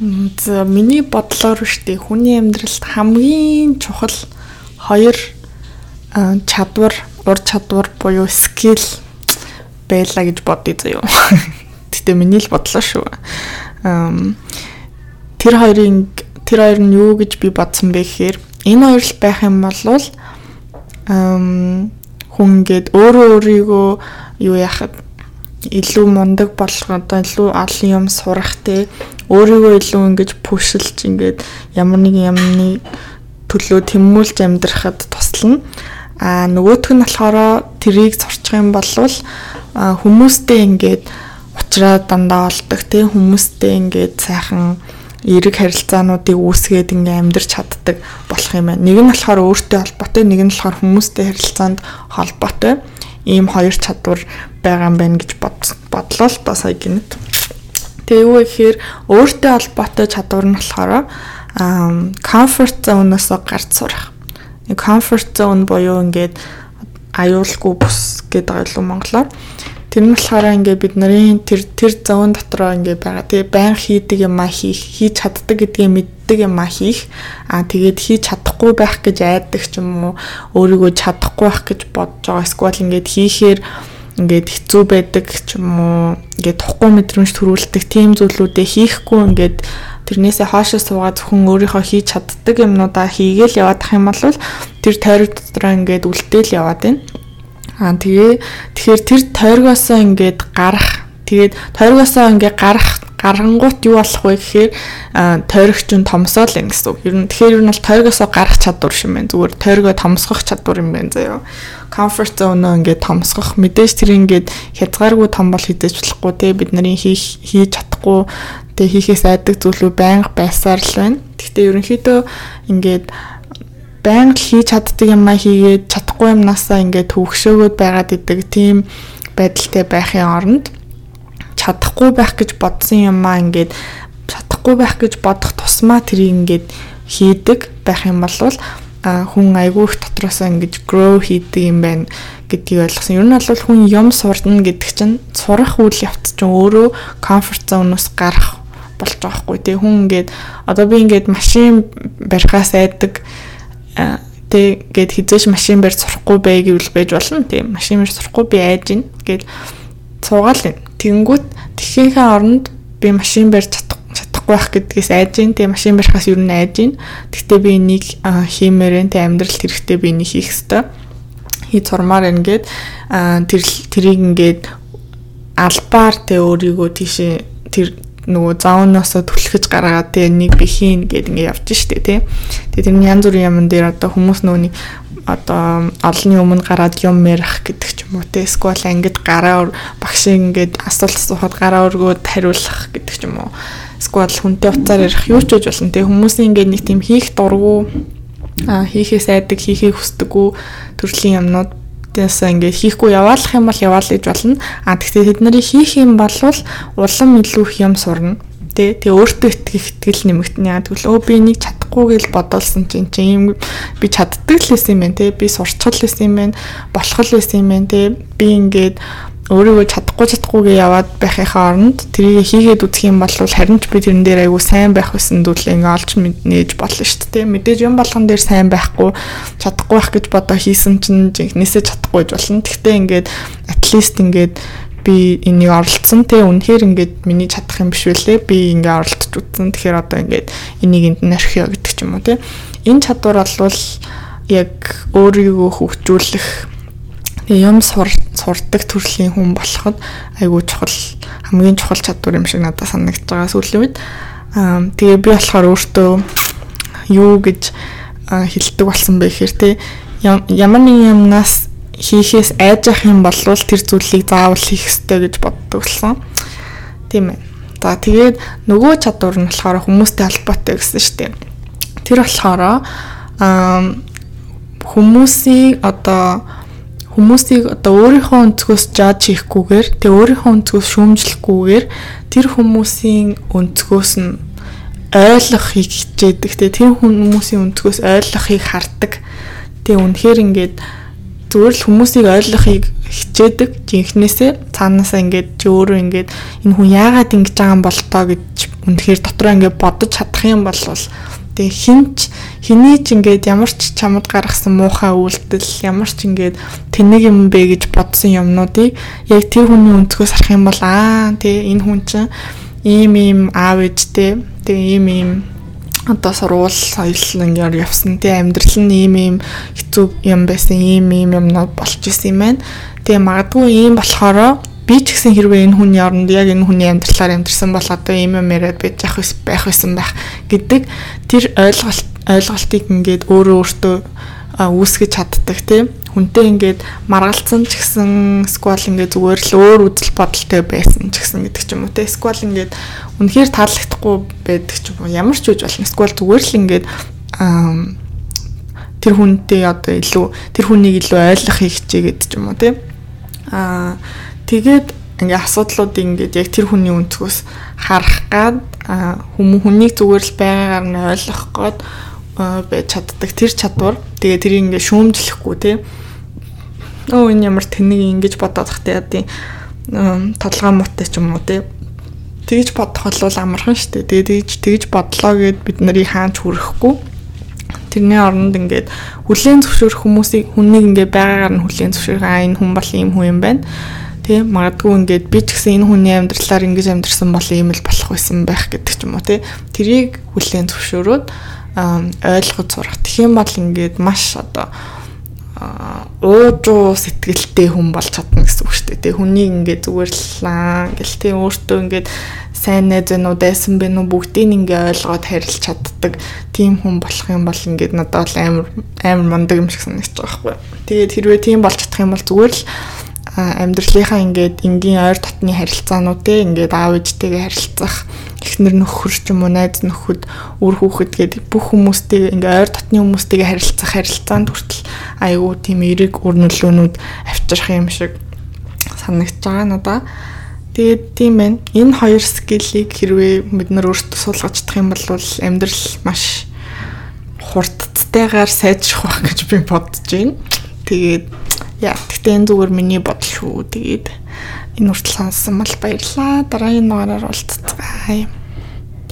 За миний бодлоор штэ хүний амьдралд хамгийн чухал хоёр чадвар, ур чадвар буюу скил байла гэж бодъё заяа. Гэтэ миний л бодлоо шүү. Тэр хоёрын тэр хоёр нь юу гэж би бодсон бэ гэхээр энэ хоёр л байх юм бол хүн ингээд өөрөө өөрийгөө юу яхад илүү мундаг болох одоо илүү олон юм сурах те өөрийгөө илүү ингэж пүшилж ингээд ямар нэг юмны төлөө тэмүүлж амьдрахад туслана. А нөгөөх нь болохоор трийг сурчих юм бол хүмүүстэй ингээд уулзраа дандаа олдог тийм хүмүүстэй ингээд сайхан эерэг харилцаануудыг үүсгээд ингээм амьдарч чаддаг болох юм байна. Нэг нь болохоор өөртөө холбоотой, нэг нь болохоор хүмүүстэй харилцаанд холбоотой. Ийм хоёр чадвар байгаа юм байна гэж бодлоо л та сая гинэт. Тэгээ юу гэхээр өөртөө холбоотой чадвар нь болохоор comfort zone-оос гарч сурах comfort zone буюу ингээд аюулгүй бус гэдэг ойлоо монголоор. Тэр нь болохоор ингээд бид нарын тэр тэр зон дотроо ингээд байгаа. Тэгээ байн хийдэг юм а хийх, хийж чаддаг гэдгийг мэддэг юм а хийх. Аа тэгээд хийж чадахгүй байх гэж айддаг ч юм уу, өөрийгөө чадахгүй байх гэж бодож байгаа. Эсвэл ингээд хийхээр ингээд хэцүү байдаг ч юм уу, ингээд тухгүй мэдрэмж төрүүлдэг тийм зүйлүүдээ хийхгүй ингээд тэрнээсээ хоошоо суугаад зөвхөн өөрийнхөө хийж чаддаг юмнуудаа хийгээл яваадах юм бол тэр тойрог дотроо ингээд үлдээл яваад байна. Аа тэгээ тэгэхээр тэр тойргоосоо ингээд гарах тэгээд тойргоосоо ингээд гарах гарангуут юу болох вэ гэхээр тойрогч нь томсоол юм гэсэн үг. Ер нь тэгэхээр ер нь бол тойргоосоо гарах чадвар шиг байна. Зүгээр тойргоо томсгох чадвар юм байна заяа. Comfort zone ингээд томсгох мэдээж тэр ингээд хязгааргүй том бол хідэж болохгүй те бид нарын хийх хийж чадахгүй тэг хийхээс айдаг зүйлүүд байнга байсаар л байна. Гэхдээ ерөнхийдөө ингээд байнга хийж чаддаг юмаа хийгээд чадахгүй юмнасаа ингээд төвөгшөөгөөд байгаад идэг тийм байдалтай байхын оронд чадахгүй байх гэж бодсон юмаа ингээд чадахгүй байх гэж бодох тусмаа тэрийг ингээд хийдэг байх юм бол хүн айгүй их дотроосоо ингэж grow хийдэг юм байна гэдгийг ойлгосон. Ер нь бол хүн юм сурна гэдэг чинь сурах үйл явц чинь өөрөө comfort zone-оос гарах болж байгаа хгүй. Тий хүн ингээд одоо би ингээд машин барихаас айдаг тий гээд хизээш машин барь сурахгүй бай гэвэл байж болно. Тий машин барь сурахгүй би айж гин гээд цуугаал юм тэнгүүт тэхийнхээ оронд би машин барь чадахгүй байх гэдгээс айж гин. Тий машин барихаас юу н айж гин. Тэгтээ би энийг хиймээрэн тий амьдралд хэрэгтэй би энийг хийх ёстой. Хий цурмаар ингээд тэр тэрийг ингээд албаар тэ өөрийгөө тийшээ тэр нөгөө зооноосоо түлхэж гаргаад тэгээ нэг би хийн гэд ингээ явж штэ тий. Тэгээ тэр янз бүрийн юмн дээр одоо хүмүүс нөгөө нэг одоо олонний өмнө гараад юм ярих гэдэг ч юм уу те эсвэл ангид гараа багшийн ингээд асуулт асуухад гараа өргөөд хариулах гэдэг ч юм уу. Эсвэл хүнтэй уцаар ярих юу ч үж болно те хүмүүсийн ингээд нэг тийм хийх дургу а хийхээс айдаг хийхийг хүсдэггүй төрлийн юмнууд Тэсээ ингээд хийхгүй яваалах юм бол яваал гэж болно. А тэгтээ тэд нарыг хийх юм бол улам илүү их юм сурна. Тэ тэгээ өөртөө итгэх итгэл нэмэгдэнэ. Яг тэгвэл өө би энийг чадахгүй гэж бодолсон чинь чи юм би чаддаг л байсан юм байна те. Би сурчхал байсан юм байна. Болох л байсан юм байна те. Би ингээд өөрийгөө чадахгүй чадахгүйгээ яваад байхынхаа оронд тэрийг хийгээд үзэх юм бол харин ч би тэрэн дээр айгүй сайн байх гэсэн зүйлээ ингээ олж нээж болно шүү дээ. Мэдээж юм болгон дээр сайн байхгүй чадахгүй байх гэж бодоо хийсэн чинь жинхнээсээ чадахгүй болно. Гэхдээ ингээд least ингээд би энийг оролцсон те үнэхээр ингээд миний чадах юм биш үлээ би ингээ оролцож үзсэн тэгэхээр одоо ингээд энийг энд нь орхиё гэдэг ч юм уу те энэ чадвар бол яг өөрийгөө хөгжүүлэх юм сур сурдаг төрлийн хүн болоход айгүй чухал хамгийн чухал чадвар юм шиг надад санагдаж байгаа сүүлийн үед. Аа тэгээ би болохоор өөртөө юу гэж хэлдэг болсон бэ гэхээр те ямар нэг юмнаас хийхээс айж ах юм бол тэр зүйлийг заавал хийх ёстой гэж боддог болсон. Тийм ээ. За тэгээд нөгөө чадвар нь болохоор хүмүүстэй холбоотой гэсэн шүү дээ. Тэр болохоор аа хүмүүсийн одоо хүмүүсийг одоо өөрийнхөө өнцгөөс жаж хийхгүйгээр тэгээ өөрийнхөө өнцгөөс шүүмжлэхгүйгээр тэр хүмүүсийн өнцгөөс нь ойлгохыг хичээдэг. Тэгээ тэр хүмүүсийн өнцгөөс ойлгохыг хардаг. Тэгээ үнэхээр ингээд зүгээр л хүмүүсийг ойлгохыг хичээдэг. Жинхнээсээ цаанаасаа ингээд чи өөрөө ингээд энэ хүн яагаад ингэж байгаа юм бол тоо гэж үнэхээр дотроо ингээд бодож чадах юм бол тэгээ хинч хэний ч ингээд ямар ч чамд гаргасан муухай үйлдэл ямар ч ингээд тэнэг юм бэ гэж бодсон юмнуудыг яг тэр хүний өнцгөөс харах юм бол аа тэгээ энэ хүн чинь ийм ийм аав ээжтэй тэгээ ийм ийм одоо сурвал соёлноор явсан тий амьдрал нь ийм ийм хэцүү юм байсан ийм ийм юмнууд болж исэн юм байна. Тэгээ магадгүй ийм болохоро би ч гэсэн хэрвээ энэ хүний оронд яг энэ хүний амьдралаар амьдрсан бол одоо ийм юм яриад байж явах байх байсан байх гэдэг тэр ойлголт ойлголтыг ингээд өөрөө өөртөө үүсгэж чаддаг тийм. Хүнтэй ингээд маргалцсан ч гэсэн сквал ингээд зүгээр л өөр үзэл бодолтой байсан ч гэсэн гэдэг ч юм уу те. Сквал ингээд үнэхээр таалагдахгүй байдаг ч юм уу. Ямар ч үж болно. Сквал зүгээр л ингээд тэр хүнтэй одоо илүү тэр хүнийг илүү ойлгох хийх чигээд ч юм уу те. Аа Тэгээд ингээ асуудлуудыг ингээд яг тэр хүний өнцгөөс харах гад хүмүүс хүнийг зүгээр л байгаагаар нь ойлгох гээд байж чаддаг тэр чадвар. Тэгээ тэрийг ингээ шүүмжлэхгүй тий. Оо энэ ямар тэнэг ингэж бодоод тахтай яа. Толгой муутай ч юм уу тий. Тэгж бодох бол амархан шүү дээ. Тэгээд тэгж бодлоо гэд бид нарыг хаанч хүрэхгүй. Тэрний оронд ингээд хүлэн зөвшөөрөх хүмүүсийг хүнийг ингээ байгаагаар нь хүлэн зөвшөөрөх аа энэ хүн бол ийм хүн юм байна Тийм магадгүй ингээд би ч гэсэн энэ хүний амьдралаар ингэж амьдрсан бол ийм л болох байсан байх гэдэг ч юм уу тий. Тэрийг хүлээн зөвшөөрөөд ойлгож сурах. Тэгэх юм бол ингээд маш одоо уужуу сэтгэлтэй хүн болж чадна гэсэн үг шүү дээ. Тэ хүнийг ингээд зүгээр л ингээл тий өөртөө ингээд сайн найз байна уу, дайсан байна уу бүгдийг ингээ ойлгоод харилж чаддаг тийм хүн болох юм бол ингээд надад амар амар мундаг юм шиг санагдаж байгаа байхгүй. Тэгээд хэрвээ тийм болж чадах юм бол зүгээр л амьдралынхаа ингээд энгийн ойр дотны харилцаанууд те ингээд аав ээжтэйгээ харилцах эхнэр нөхөр ч юм уу найз нөхөд үр хүүхэд гэдэг бүх хүмүүстэй ингээ ойр дотны хүмүүстэйгээ харилцах харилцаанд хүртэл айгүй тийм эрэг үр нөлөөнүүд авчрах юм шиг санагдаж байгаа надаа. Тэгээд тийм байна. Энэ хоёр скиллийг хэрвээ бид нар өөрсдөө суулгаж чадах юм бол амьдрал маш хурдтайгаар сайжрах байх гэж би бодож байна. Тэгээд Яа, тэгтээ энэ зүгээр миний бодол шүү. Тэгээд энэ хүртэл сонссон бол баярлалаа. Дараагийн дугаараар уулзцгаая.